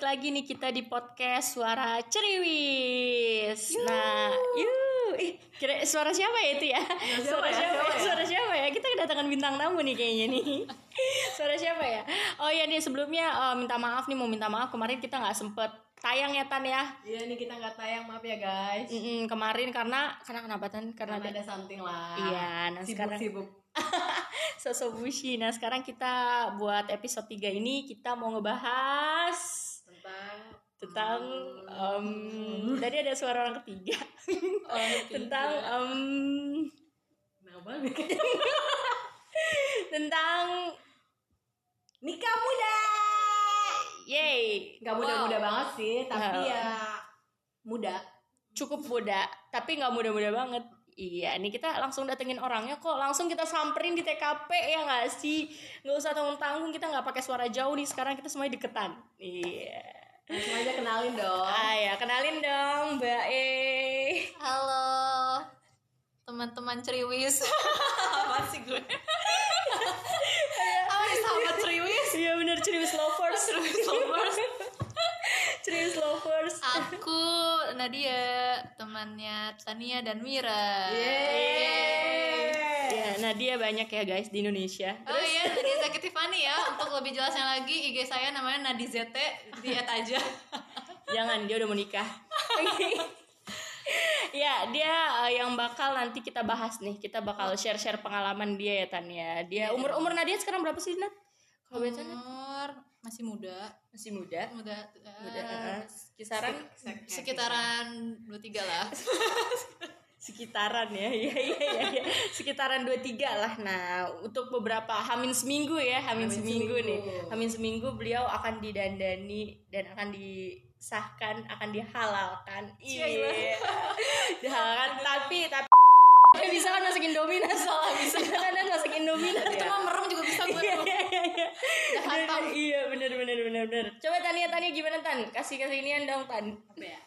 balik lagi nih kita di podcast Suara Ceriwis. Nah, yuk, ih, kira suara siapa ya itu ya? siapa suara ya? siapa? Siapa ya? Suara siapa ya? Kita kedatangan bintang tamu nih kayaknya nih. suara siapa ya? Oh iya nih sebelumnya eh, minta maaf nih mau minta maaf kemarin kita nggak sempet tayang ya Tan ya. Iya nih kita nggak tayang maaf ya guys. Mm-mm, kemarin karena karena kenapa Tan? Karena Karena ada ada something lah. Iya, nah sekarang- sibuk-sibuk. sosok bushi. Nah sekarang kita buat episode 3 ini kita mau ngebahas tentang tentang em, tadi ada suara orang ketiga oh, tentang nih? tentang nikah muda. yay Gak muda-muda banget sih, tapi ya muda. cukup muda tapi nggak muda-muda banget iya ini kita langsung datengin orangnya kok langsung kita samperin di TKP ya nggak sih nggak usah tanggung-tanggung kita nggak pakai suara jauh nih sekarang kita semuanya deketan iya Langsung aja kenalin dong. ah ya kenalin dong Mbak E Halo teman-teman Ceriwis. Apa sih gue? Apa nih sahabat Ceriwis? iya bener Ceriwis lovers Ceriwis lovers. Ceriwis lovers Aku Nadia, temannya Tania dan Mira. Ya, nah dia banyak ya guys di Indonesia. Oh iya, Nadia Zaki Tiffany ya. Untuk lebih jelasnya lagi, IG saya namanya Nadi ZT, di add aja. Jangan, dia udah mau nikah. ya, dia eh, yang bakal nanti kita bahas nih. Kita bakal share-share pengalaman dia ya Tania. Dia umur umur Nadia sekarang berapa sih Nat? Kalau biasa Nat? Umur masih muda, masih muda. muda, Muda. eh, eh, Kisaran sekitaran 23 lah. sekitaran ya. Iya iya iya. iya. Sekitaran 23 lah. Nah, untuk beberapa hamin seminggu ya, hamin, Hamin seminggu, seminggu. nih. Hamin seminggu beliau akan didandani dan akan disahkan, akan dihalalkan. Iya. dihalalkan tapi tapi Eh, bisa kan masukin dominan salah bisa kan masukin dominan Itu mah merem juga bisa gue Iya iya iya iya. Udah. Iya benar benar benar benar. Coba Tania Tania gimana Tan? Kasih kasih inian dong Tan. Apa ya?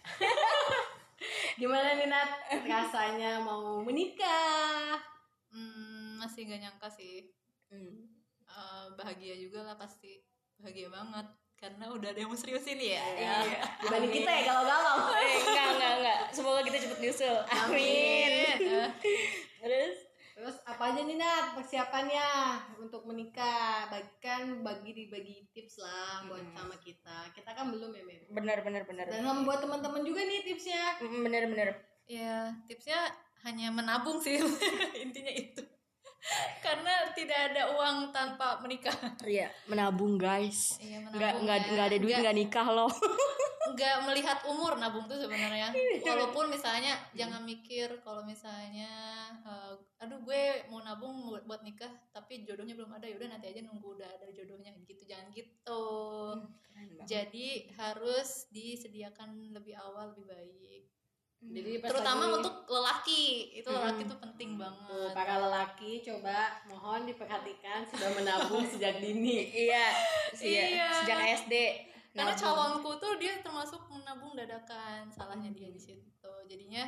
Gimana nih Nat rasanya mau menikah? Hmm, masih gak nyangka sih. Hmm. Eh, bahagia juga lah pasti. Bahagia banget. Karena udah ada yang mau seriusin ya. Iya. Dibanding kita ya galau-galau. Eh, enggak enggak enggak. Semoga kita cepet nyusul. Amin. Eh, Terus Terus apa aja nih Nat persiapannya untuk menikah? Bagikan bagi dibagi tips lah buat sama kita. Kita kan belum ya Mem. benar benar benar. Dan sama buat teman-teman juga nih tipsnya. Benar benar. ya, tipsnya hanya menabung sih. Intinya itu. Karena tidak ada uang tanpa menikah. Iya, menabung guys. Iya, Enggak menabung enggak ya. enggak ada duit Nggak- enggak nikah loh. nggak melihat umur nabung tuh sebenarnya. Walaupun misalnya jangan mikir kalau misalnya eh, aduh gue mau nabung buat buat nikah tapi jodohnya belum ada yaudah nanti aja nunggu udah ada jodohnya gitu jangan gitu. Jadi harus disediakan lebih awal lebih baik. Jadi pas terutama lagi- untuk lelaki itu lelaki tuh penting Tuh, banget. Para lelaki coba mohon diperhatikan sudah menabung sejak dini. Iya, iya. Iya. Sejak SD. Karena calonku tuh dia termasuk menabung dadakan salahnya dia di situ. Jadinya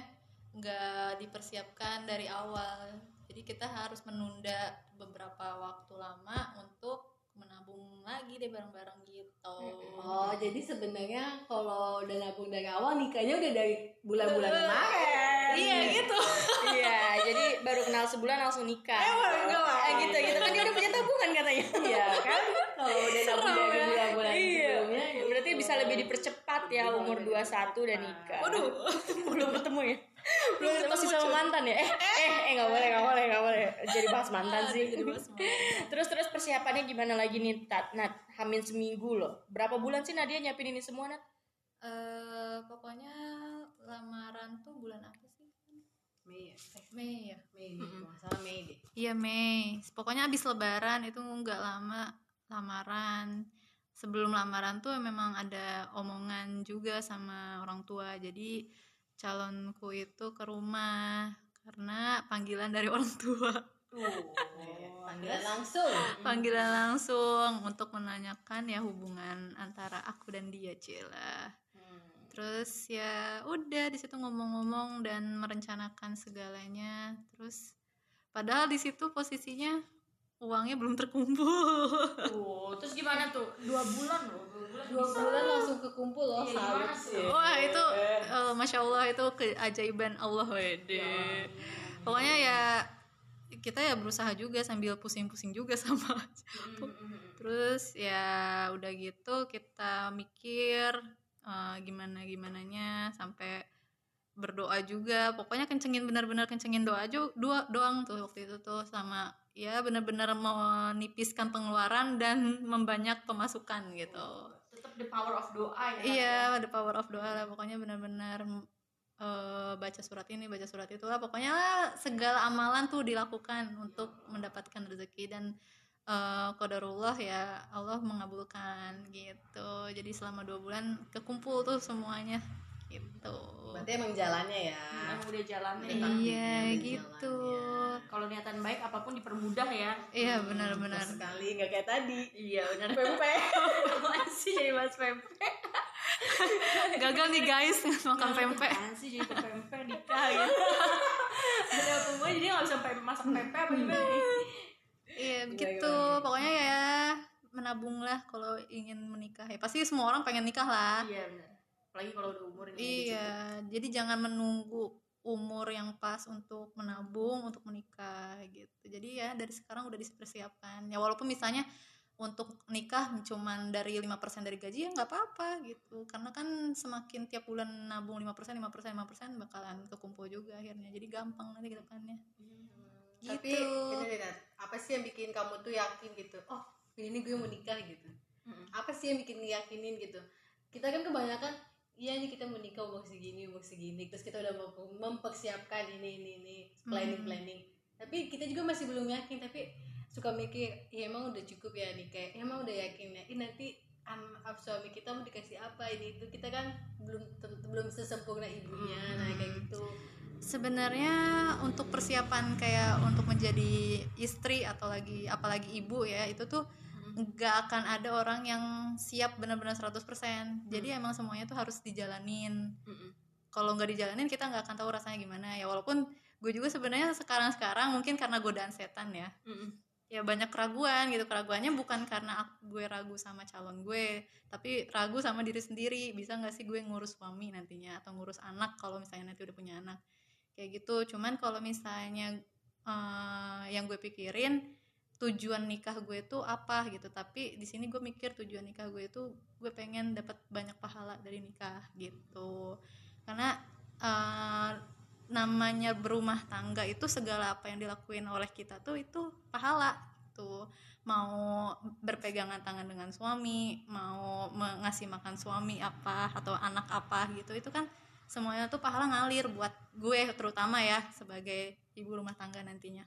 nggak dipersiapkan dari awal. Jadi kita harus menunda beberapa waktu lama untuk menabung lagi deh bareng-bareng gitu. Oh, jadi sebenarnya kalau udah nabung dari awal nikahnya udah dari bulan-bulan kemarin. iya gitu. Iya, jadi baru kenal sebulan langsung nikah. Eh, gitu gitu. Kan dia udah punya tabungan katanya. Iya kan? Kalau udah nabung dari bisa lebih dipercepat ya umur 21 dan nikah. waduh belum ketemu ya? Belum ketemu masih sama mantan ya? Eh, eh, eh nggak boleh, nggak boleh, nggak boleh. Jadi bahas mantan sih. Terus terus persiapannya gimana lagi nih, Tat? Nat, hamin seminggu loh. Berapa bulan sih Nadia nyiapin ini semua, Nat? Eh, pokoknya lamaran tuh bulan apa sih Mei ya? Eh, Mei ya Mei. Kalau nggak salah Mei deh. Iya Mei. Pokoknya abis Lebaran itu nggak lama lamaran. Sebelum lamaran tuh memang ada omongan juga sama orang tua. Jadi calonku itu ke rumah karena panggilan dari orang tua. Oh, panggilan langsung. Panggilan langsung untuk menanyakan ya hubungan antara aku dan dia, Cila. Terus ya udah di situ ngomong-ngomong dan merencanakan segalanya. Terus padahal di situ posisinya uangnya belum terkumpul. Tuh, terus gimana tuh? Dua bulan loh, dua bulan. dua bulan langsung kekumpul loh Iya, gimana sih? Wah itu eh, masya allah itu keajaiban Allah wede. Pokoknya ya kita ya berusaha juga sambil pusing-pusing juga sama terus ya udah gitu kita mikir eh, gimana gimananya sampai berdoa juga. Pokoknya kencengin benar-benar kencengin doa aja dua doang tuh waktu itu tuh sama ya benar-benar menipiskan pengeluaran dan membanyak pemasukan gitu. Tetap the power of doa ya. iya the power of doa lah. Pokoknya benar-benar eh, baca surat ini baca surat itu lah. Pokoknya segala amalan tuh dilakukan untuk mendapatkan rezeki dan eh, qadarullah ya Allah mengabulkan gitu. Jadi selama dua bulan kekumpul tuh semuanya gitu berarti emang jalannya ya Emang udah jalannya. Udah ya. iya gitu jalannya. Kalau niatan baik apa pun dipermudah ya. iya benar-benar sekali nggak kayak tadi Iya benar. pempek Masih jadi mas pempek. gagal nih guys makan pempek sih jadi pempek nikah gitu. Ada apa gue jadi nggak bisa masak pempek apa gimana nih? iya begitu pokoknya ya menabung lah kalau ingin menikah ya pasti semua orang pengen nikah lah Iya benar. Apalagi kalau udah umur ini. Iya, jadi jangan menunggu umur yang pas untuk menabung untuk menikah gitu. Jadi ya dari sekarang udah dipersiapkan. Ya walaupun misalnya untuk nikah cuman dari 5% dari gaji ya nggak apa-apa gitu. Karena kan semakin tiap bulan nabung 5%, 5%, 5% bakalan kekumpul juga akhirnya. Jadi gampang nanti ke depannya. tapi Gitu. ini Nat, apa sih yang bikin kamu tuh yakin gitu oh ini gue mau nikah gitu Mm-mm. apa sih yang bikin yakinin gitu kita kan kebanyakan iya nih kita mau nikah umur segini umur segini. Terus kita udah mau mempersiapkan ini ini ini planning planning. Tapi kita juga masih belum yakin. Tapi suka mikir ya emang udah cukup ya nikah? Emang udah yakin ya? Ini nanti am, am- suami kita mau dikasih apa ini? Itu kita kan belum belum sesempurna ibunya. Nah kayak gitu. Sebenarnya untuk persiapan kayak untuk menjadi istri atau lagi apalagi ibu ya itu tuh nggak akan ada orang yang siap benar-benar 100% jadi emang semuanya tuh harus dijalanin. Mm-mm. kalau nggak dijalanin kita nggak akan tahu rasanya gimana. Ya walaupun gue juga sebenarnya sekarang-sekarang mungkin karena godaan setan ya. Mm-mm. ya banyak keraguan gitu. Keraguannya bukan karena ak- gue ragu sama calon gue tapi ragu sama diri sendiri. Bisa nggak sih gue ngurus suami nantinya atau ngurus anak kalau misalnya nanti udah punya anak? Kayak gitu. Cuman kalau misalnya eh, yang gue pikirin tujuan nikah gue itu apa gitu. Tapi di sini gue mikir tujuan nikah gue itu gue pengen dapat banyak pahala dari nikah gitu. Karena eh, namanya berumah tangga itu segala apa yang dilakuin oleh kita tuh itu pahala tuh mau berpegangan tangan dengan suami mau ngasih makan suami apa atau anak apa gitu itu kan semuanya tuh pahala ngalir buat gue terutama ya sebagai ibu rumah tangga nantinya.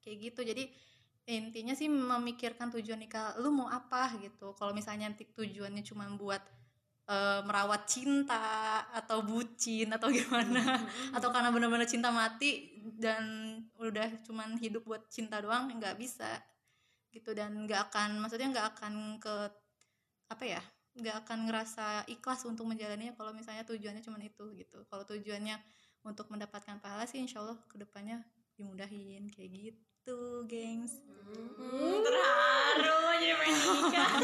Kayak gitu. Jadi intinya sih memikirkan tujuan nikah lu mau apa? gitu. Kalau misalnya nanti tujuannya cuma buat eh, merawat cinta atau bucin atau gimana atau karena benar-benar cinta mati dan udah cuman hidup buat cinta doang nggak bisa gitu. Dan nggak akan maksudnya nggak akan ke apa ya nggak akan ngerasa ikhlas untuk menjalaninya kalau misalnya tujuannya cuma itu gitu. Kalau tujuannya untuk mendapatkan pahala sih insya Allah ke depannya dimudahin kayak gitu gengs. Hmm, terharu jadi pengen nikah.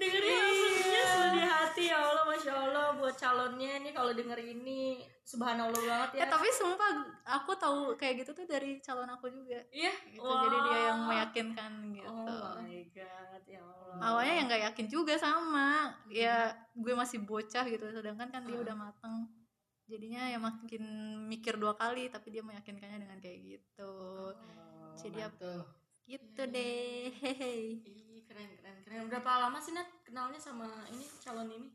dengernya langsungnya sedih hati. Ya Allah masya Allah buat calonnya nih kalau denger ini. Subhanallah banget ya. ya tapi sumpah aku tahu kayak gitu tuh dari calon aku juga. Iya. gitu jadi dia yang meyakinkan gitu. Oh my god ya Allah. awalnya yang nggak yakin juga sama. Ya gue masih bocah gitu sedangkan kan dia udah mateng jadinya ya makin mikir dua kali tapi dia meyakinkannya dengan kayak gitu Oh, Jadi apa- gitu deh hehe Ih, keren keren keren. Berapa lama sih Nat kenalnya sama ini calon ini?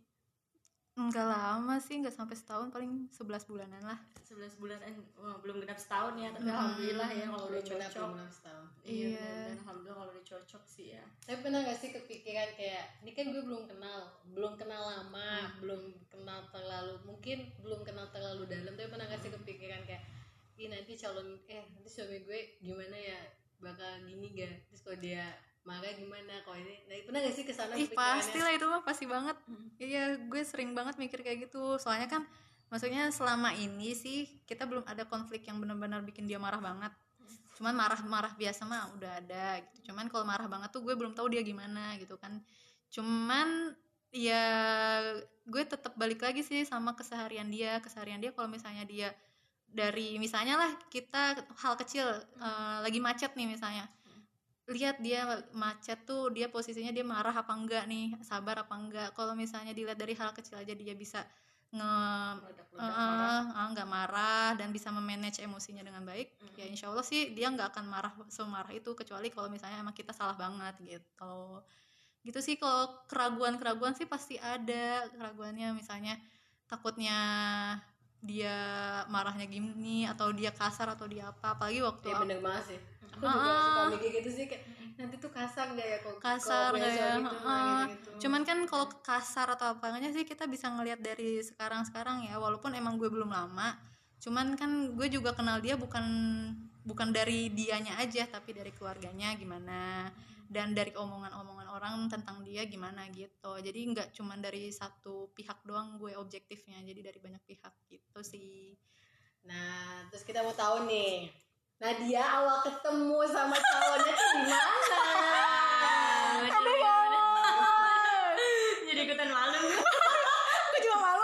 Nggak lama sih nggak sampai setahun paling 11 bulanan lah 11 bulan eh, wah, belum genap setahun ya tapi Hmm. alhamdulillah ya kalau udah genap, cocok belum genap setahun. iya Iya. benar-benar alhamdulillah kalau udah cocok sih ya Tapi pernah gak sih kepikiran kayak ini kan gue belum kenal, belum kenal lama, belum kenal terlalu mungkin belum kenal terlalu dalam. Tapi pernah gak sih kepikiran kayak ini nanti calon eh nanti suami gue gimana ya bakal gini gak? Terus kalau dia marah gimana? Kalau ini, nah, pernah gak sih ke sana ih pasti lah itu mah pasti banget. Iya gue sering banget mikir kayak gitu. Soalnya kan maksudnya selama ini sih kita belum ada konflik yang benar-benar bikin dia marah banget. Cuman marah-marah biasa mah udah ada gitu. Cuman kalau marah banget tuh gue belum tahu dia gimana gitu kan. Cuman ya gue tetap balik lagi sih sama keseharian dia. Keseharian dia kalau misalnya dia dari misalnya lah kita hal kecil eh, lagi macet nih misalnya lihat dia macet tuh dia posisinya dia marah apa enggak nih sabar apa enggak. Kalau misalnya dilihat dari hal kecil aja dia bisa nge eh, marah. ah, nggak marah dan bisa memanage emosinya dengan baik ya insya Allah sih dia nggak akan marah semarah itu kecuali kalau misalnya emang kita salah banget gitu. Gitu sih kalau keraguan keraguan sih pasti ada. Keraguannya misalnya takutnya dia marahnya gini atau dia kasar atau dia apa apalagi waktu Iya bener banget sih aku juga Ah. suka mikir gitu sih kayak nanti tuh kasar gak ya kalau kasar suami tuh, heeh. kayak gitu. cuman kan kalau kasar atau apanya sih kita bisa ngelihat dari sekarang sekarang ya walaupun emang gue belum lama cuman kan gue juga kenal dia bukan bukan dari dianya aja tapi dari keluarganya gimana dan dari omongan-omongan orang tentang dia gimana gitu jadi nggak cuman dari satu pihak doang gue objektifnya jadi dari banyak pihak gitu sih nah terus kita mau tahu nih Nadia awal ketemu sama cowoknya tuh di mana? jadi ikutan malu. Gue juga malu.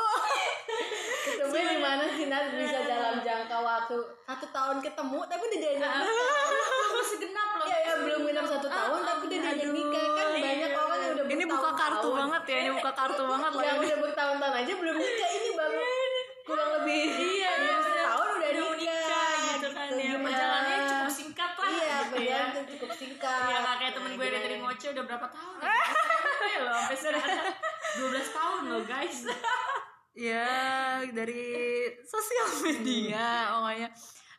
Ketemu di mana sih Nat? Bisa dalam jangka waktu satu tahun ketemu tapi udah diajak Ah. nikah. Masih genap loh. Ya ya belum genap satu tahun tapi udah diajak nikah. Kan banyak orang yang udah ini buka kartu banget ya ini buka kartu banget loh. yang udah bertahun-tahun aja belum nikah. Ini baru kurang lebih Iya, belum udah- setahun udah udah nikah, nikah gitu kan ya Gimana? perjalanannya cukup singkat lah iya gitu ya perjalanan tuh cukup singkat ya nggak kayak temen gue dari Ngoce udah berapa tahun? Ya loh sampai sekarang. 12 tahun loh guys. Ya dari sosial media pokoknya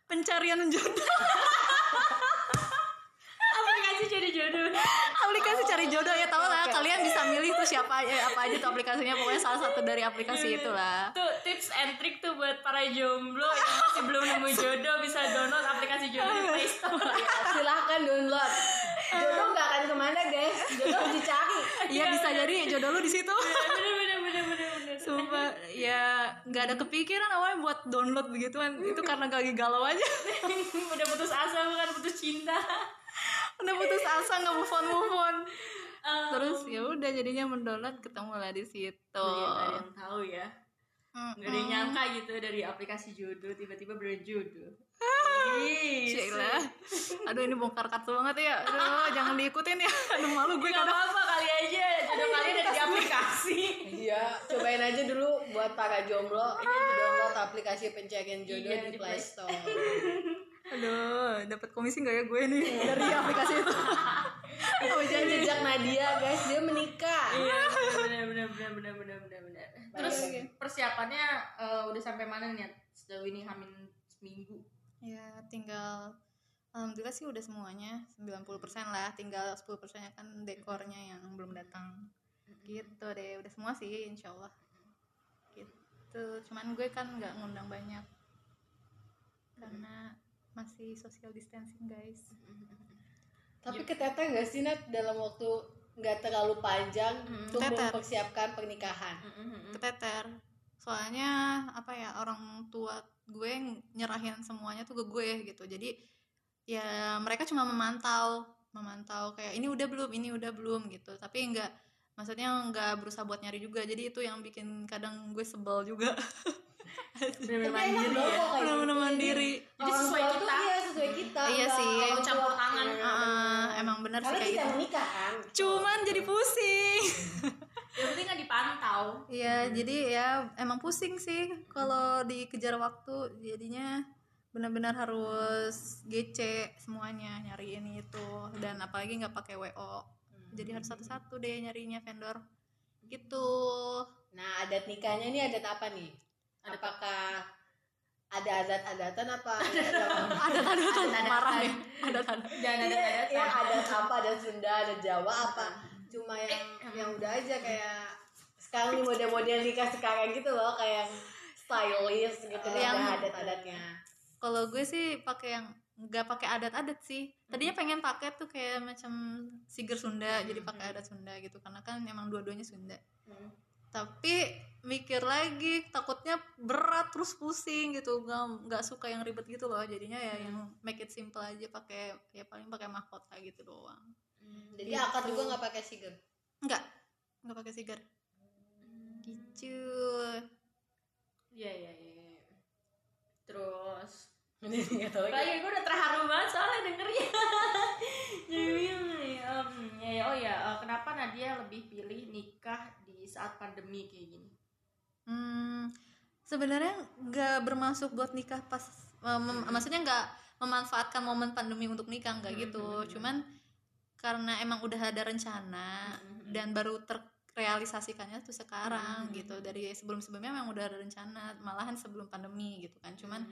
pencarian jodoh. Aplikasi jadi jodoh. Aplikasi cari jodoh ya tau lah Oke, kalian bisa milih tuh siapa eh, apa aja tuh aplikasinya. Pokoknya salah satu dari aplikasi itulah. Tuh tips and trick tuh buat para jomblo yang masih belum nemu jodoh bisa download aplikasi jodoh di Play Store. Ya, silahkan download. Jodoh nggak akan ke mana guys. Jodoh harus dicari. Iya bisa jadi jodoh lu di situ. Bener bener bener bener bener. Sumpah ya nggak ada kepikiran awalnya buat download begituan. Itu karena lagi galau aja. Udah putus asa bukan putus cinta. Udah putus asa nggak move on move on. Eh, terus ya udah jadinya mendownload ketemu lah di situ. Iya, nggak ada yang tahu ya Ada yang nyangka gitu dari aplikasi jodoh tiba-tiba berjodoh Ih, Cila. Aduh ini bongkar kartu banget ya. Aduh jangan diikutin ya. Aduh malu gue Gak kadang. apa-apa kali aja. Jodoh kalian ada di aplikasi. Iya cobain aja dulu buat para jomblo. Ini download aplikasi pencarian jodoh Iya, di di Play Store. Aduh dapat komisi nggak ya gue nih dari aplikasi itu? oh jadi jejak Nadia guys. Dia menikah. Iya benar benar benar benar benar benar terus persiapannya eh, udah sampai mana nih sejauh ini hamin seminggu? Ya tinggal Alhamdulillah sih udah semuanya 90% lah tinggal 10% nya kan dekornya yang belum datang. Gitu deh udah semua sih insya Allah. Gitu cuman gue kan nggak ngundang banyak. Karena masih social distancing guys. Tapi keteter gak sih Nat dalam waktu nggak terlalu panjang untuk Keteter. mempersiapkan pernikahan. Keteter. Soalnya apa ya orang tua gue nyerahin semuanya tuh ke gue gitu. Jadi ya mereka cuma memantau memantau kayak ini udah belum ini udah belum gitu. Tapi enggak maksudnya nggak berusaha buat nyari juga. Jadi itu yang bikin kadang gue sebel juga benar-benar emang mandiri ya bener-bener gitu. mandiri Jadi sesuai kita. iya sesuai kita Iya sih. orang Campur tangan. Iya, emang bener sih kayak gitu menikah kan cuman jadi pusing yang penting nggak dipantau Iya, jadi ya emang pusing sih kalau dikejar waktu jadinya benar-benar harus GC semuanya nyari ini itu dan apalagi nggak pakai WO. Jadi harus satu-satu deh nyarinya vendor. Gitu. nah adat nikahnya ini adat apa nih apakah ada adat-adatan apa? Ada ada Ada-ada. marah nih. Ada ada. jangan ada Iya, ada ya ada apa? Ada Sunda ada Jawa apa? Cuma yang yang udah aja kayak sekarang nih model-model nikah sekarang gitu loh kayak stylish gitu Yang- ada adat-adatnya Kalau gue sih pakai yang nggak pakai adat-adat sih. Tadinya pengen pakai tuh kayak macam siger Sunda, jadi pakai adat Sunda gitu. Karena kan emang dua-duanya Sunda. Tapi mikir lagi takutnya berat terus pusing gitu nggak nggak suka yang ribet gitu loh jadinya ya yang make it simple aja pakai ya paling pakai mahkota gitu doang jadi Gitu. akad juga nggak pakai siger nggak nggak pakai sigar gitu Iya iya iya. Terus Lagi gue udah terharu banget soalnya dengernya. Jadi bingung nih. em, ya, ya, oh ya, eh, kenapa Nadia lebih pilih nikah di saat pandemi kayak gini? Hmm, sebenarnya nggak bermaksud buat nikah pas eh, mem- maksudnya nggak memanfaatkan momen pandemi untuk nikah nggak gitu. cuman karena emang udah ada rencana dan baru terrealisasikannya tuh sekarang gitu. dari sebelum sebelumnya memang udah ada rencana malahan sebelum pandemi gitu kan. Cuman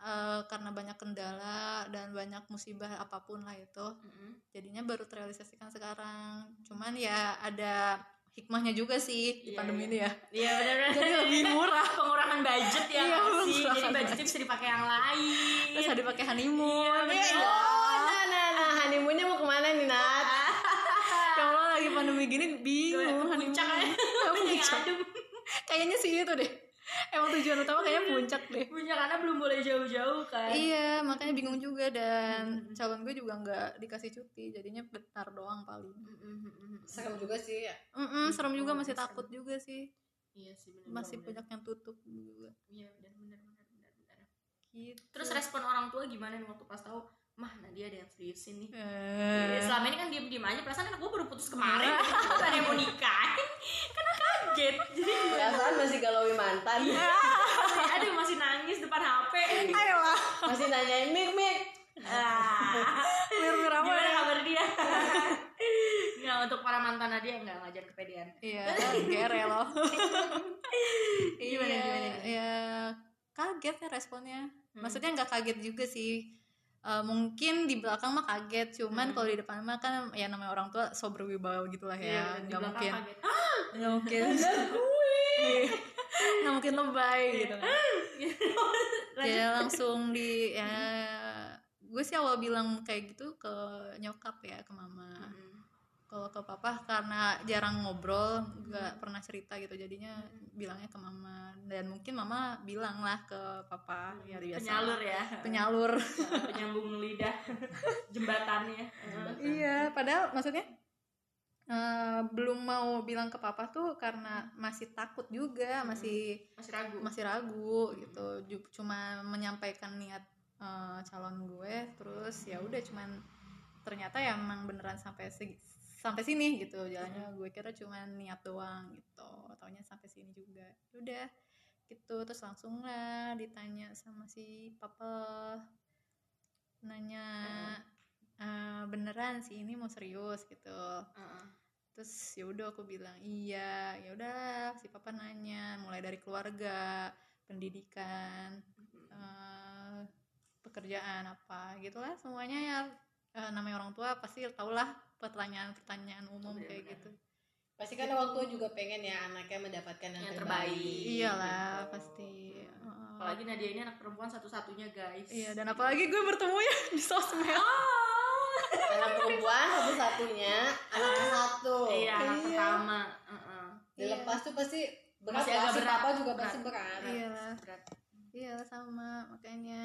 eh, karena banyak kendala dan banyak musibah apa pun lah itu Mm-mm. jadinya baru terrealisasikan sekarang. Cuman ya ada hikmahnya juga sih di Iya, pandemi iya. ini ya Iya benar-benar. jadi lebih murah pengurangan budget ya Iya, nggak sih. Jadi budgetnya bisa dipakai yang lain. terus ada pakai honeymoon Iya, ya, bener. nah nah nah honeymoonnya mau ke mana nih Nat ya Allah lagi pandemi gini bingung puncak ya. honeymoon. Puncak adem. kayaknya sih itu deh emang tujuan utama kayaknya puncak deh. Puncak karena belum boleh jauh-jauh kan. iya makanya bingung juga dan calon gue juga nggak dikasih cuti jadinya bentar doang paling. Serem juga sih ya. Mm-mm, serem juga masih serem. takut juga sih. Iya sih benar. masih banyak yang tutup juga. Iya benar benar benar benar benar. gitu. Terus respon orang tua gimana nih waktu pas tahu mah Nadia ada yang seriusin nih. Eh, Selama ini kan diem-diem aja, perasaan anak gue baru putus kemarin, ada yang mau nikah, kaget. Jadi perasaan masih galauin mantan aduh masih nangis depan HP. ayolah masih nanyain mik mik Ah, mir-mir apa Gimana ya kabar dia? Nggak untuk para mantan Nadia nggak ngajar kepedean. iya gere loh iya Gimana, gimana? ya kaget ya responnya Hmm. maksudnya nggak kaget juga sih Eh, mungkin di belakang mah kaget cuman Hmm. kalau di depan mah kan ya namanya orang tua so berwibawa gitu lah Iya, ya di nggak belakang mungkin. nggak mungkin. Nggak mungkin lebay gitu. Kan ya langsung di ya gue sih awal bilang kayak gitu ke nyokap ya ke mama. Mm-mm. Kalau ke papa karena jarang ngobrol nggak pernah cerita gitu. Jadinya bilangnya ke mama. Dan mungkin mama bilang lah ke papa. Ya biasa. Penyalur ya. penyalur. Penyambung lidah. Jembatannya. iya padahal maksudnya eh, belum mau bilang ke papa tuh karena masih takut juga masih Masih ragu. masih ragu gitu. Ju- cuma menyampaikan niat eh, calon gue terus ya udah cuman ternyata ya emang beneran sampai segi- sampai sini gitu jalannya. Gue kira cuman niat doang gitu taunya sampai sini juga. Ya udah gitu. Terus langsung lah ditanya sama si papa. Nanya "Eh, beneran sih ini mau serius? gitu. Heeh. terus ya udah aku bilang iya. Ya udah si papa nanya mulai dari keluarga pendidikan eh, pekerjaan apa gitulah semuanya ya. Eh, namanya orang tua pasti tau lah pertanyaan-pertanyaan umum kayak Bener-bener. gitu pasti kan orang tua juga pengen ya anaknya mendapatkan yang, Yang terbaik, terbaik. iyalah gitu. pasti Heeh. Apalagi Nadia ini anak perempuan satu-satunya guys. iya dan apalagi gue bertemu ya di sosmed anak perempuan satu satunya anaknya satu Iya, anak Iya. pertama. Heeh. dilepas tuh pasti berat Masih agak berat. papa juga Berat. pasti berat iyalah Berat. iya sama makanya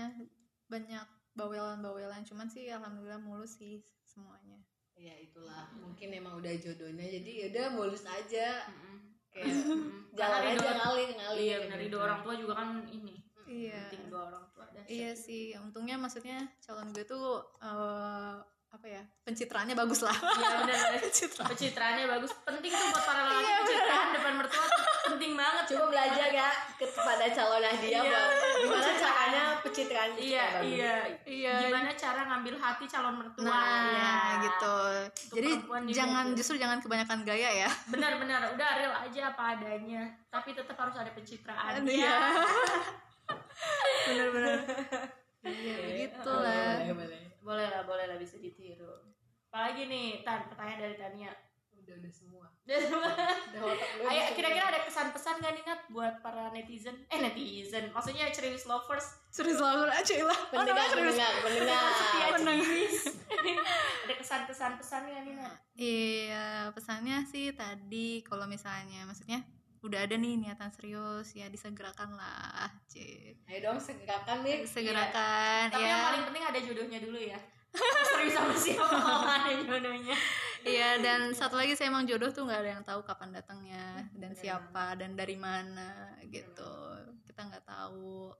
banyak bawelan-bawelan cuman sih alhamdulillah mulus sih semuanya ya itulah mungkin emang udah jodohnya jadi yaudah mulus aja Mm-mm. kayak jalan aja ridho- ngalir ngalir Iya, benar ridho orang tua juga kan ini. iya Penting doa orang tua dan Iya sih, untungnya maksudnya calon gue tuh eh, apa ya pencitraannya bagus lah. Iya benar. Pencitraan. Pencitraannya bagus. Penting tuh buat para laki Iya, pencitraan depan mertua tuh penting banget. coba belajar ya kepada calon Nadia Iya. Gimana caranya pencitraan Iya, iya. Iya. Gimana cara ngambil hati calon mertua? Nah, Iya. gitu. Jadi juga jangan tuh. justru jangan kebanyakan gaya ya. Benar-benar udah real aja apa adanya. Tapi tetap harus ada pencitraan. Iya. Bener-bener. Iya, Oke. begitu Oh, lah. boleh, boleh. Boleh lah, boleh lah bisa ditiru. Apalagi nih, Tan, pertanyaan dari Tania. Udah udah semua udah otak Ayo, kira-kira ada kesan-pesan gak nih Nat buat para netizen? Eh netizen, maksudnya serius lovers Serius lah aja lah. semua. pendengar pendengar pendengar setia cilis. ada kesan-kesan pesan gak nih Nat? Iya, pesannya sih tadi kalau misalnya maksudnya udah ada nih niatan serius ya disegerakan lah c ayo dong segerakan nih segerakan Tapi ya yang paling penting ada jodohnya dulu ya. Serius sama siapa? Ada jodohnya. Iya dan satu lagi saya emang jodoh tuh nggak ada yang tahu kapan datangnya dan Benar. siapa dan dari mana gitu. Kita nggak tahu.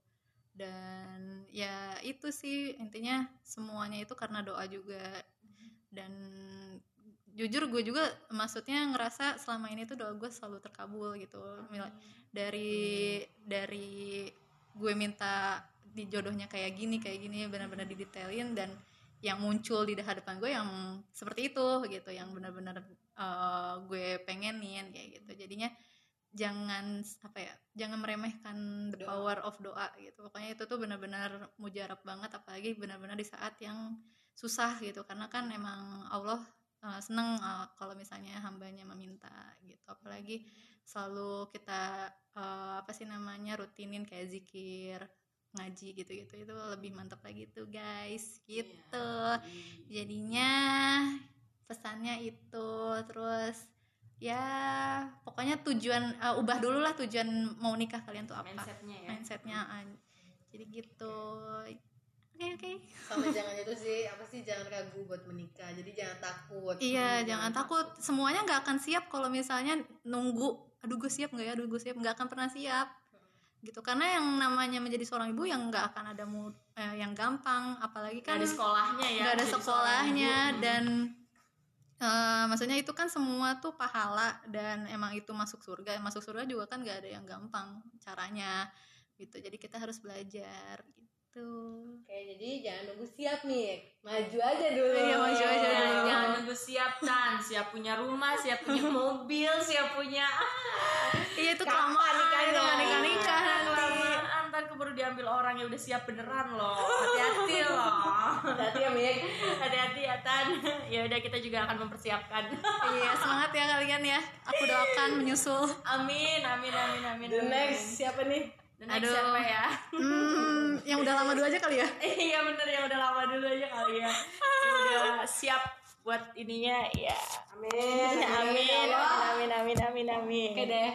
Dan ya itu sih intinya semuanya itu karena doa juga. Dan jujur gue juga maksudnya ngerasa selama ini tuh doa gue selalu terkabul gitu. Dari dari gue minta di jodohnya kayak gini kayak gini benar-benar didetailin dan yang muncul di hadapan gue yang seperti itu gitu. Yang benar-benar eh, gue pengenin kayak gitu. Jadinya jangan apa ya jangan meremehkan the Doa. power of doa gitu. Pokoknya itu tuh benar-benar mujarab banget apalagi benar-benar di saat yang susah gitu. Karena kan emang Allah eh, seneng eh, kalau misalnya hambanya meminta gitu. Apalagi selalu kita eh, apa sih namanya rutinin kayak zikir ngaji gitu-gitu itu lebih mantap lagi tuh guys. Gitu. jadinya pesannya itu terus ya pokoknya tujuan eh, ubah dulu lah tujuan mau nikah kalian tuh apa. Mindsetnya ya. mindsetnya ah. jadi gitu. Oke oke. Sama jangan itu sih apa sih jangan ragu buat menikah. Jadi jangan takut. Iya Hmm, jangan takut. semuanya nggak akan siap kalau misalnya nunggu aduh gue siap nggak ya? Aduh gue siap. Nggak akan pernah siap gitu. Karena yang namanya menjadi seorang ibu yang nggak akan ada mu eh, yang gampang. Apalagi Kan ada sekolahnya ya. nggak ada sekolahnya dan eh, maksudnya itu kan semua tuh pahala dan emang itu masuk surga. Masuk surga juga kan nggak ada yang gampang caranya gitu. Jadi kita harus belajar gitu. Oke, jadi jangan nunggu siap nih. Maju aja dulu. Iya, maju aja siap punya rumah, siap punya mobil, siap punya iya itu kelamaan nikahnya? itu nikah nikah nanti kelamaan ntar keburu diambil orang yang udah siap beneran loh. Hati-hati loh. hati ya Mik Hati-hati ya Tan. Ya udah kita juga akan mempersiapkan. iya semangat ya kalian ya aku doakan menyusul Amin, amin, amin, amin. the next siapa nih The next Aduh. siapa ya? hmm, yang udah lama dulu aja kali ya Iya bener yang udah lama dulu aja kali ya. Yang udah siap buat ininya ya. amin Amin, amin, amin, amin, amin. oke deh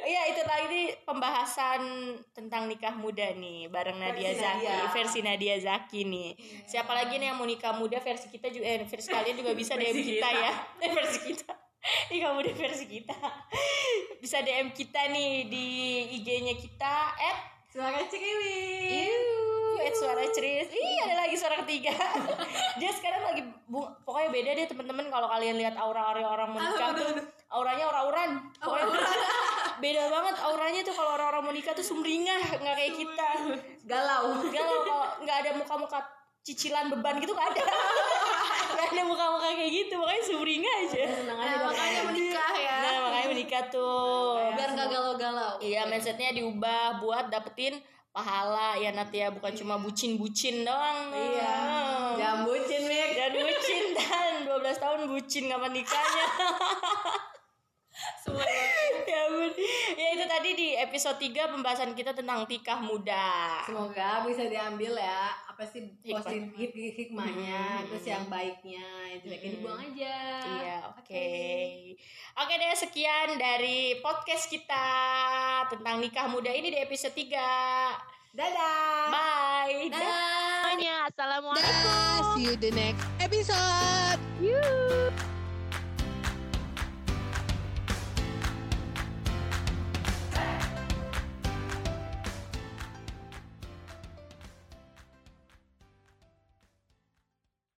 Iya itu tadi pembahasan tentang nikah muda nih bareng Nadia Versi Zaki Nadia. versi Nadia Zaki nih. Siapa lagi nih yang mau nikah muda versi kita juga eh, versi kalian juga bisa DM kita kita. ya. Eh, versi kita. Nikah muda versi kita. Bisa DM kita nih di IG-nya kita at suara ceriwis At suara ceris. Ih, ada lagi suara ketiga. Dia sekarang lagi bu- pokoknya beda deh teman-teman kalau kalian lihat aura-aura orang menikah tuh auranya aura-auran. Pokoknya beda banget auranya tuh kalau orang-orang mau nikah tuh sumringah, nggak kayak kita. galau Galau kalau nggak ada muka-muka cicilan beban gitu nggak ada. Nggak ada muka-muka kayak gitu, makanya sumringah aja. nah, dong makanya menikah ya Nah, makanya menikah tuh. biar nggak galau-galau Iya, mindsetnya diubah buat dapetin pahala ya Nat ya. Bukan cuma bucin-bucin doang. iya. Jangan bucin Mik. Dan bucin. Dan 12 tahun bucin kapan nikahnya. semua ya ampun. Ya itu tadi di episode 3 pembahasan kita tentang nikah muda. semoga bisa diambil ya apa sih Hikmah. positif hik hikmahnya Hmm. terus yang baiknya yang jeleknya Hmm. dibuang aja Iya, oke. Oke deh, sekian dari podcast kita tentang nikah muda ini di episode 3. dadah Bye. Dah. Semuanya, Assalamualaikum. See you the next episode. You.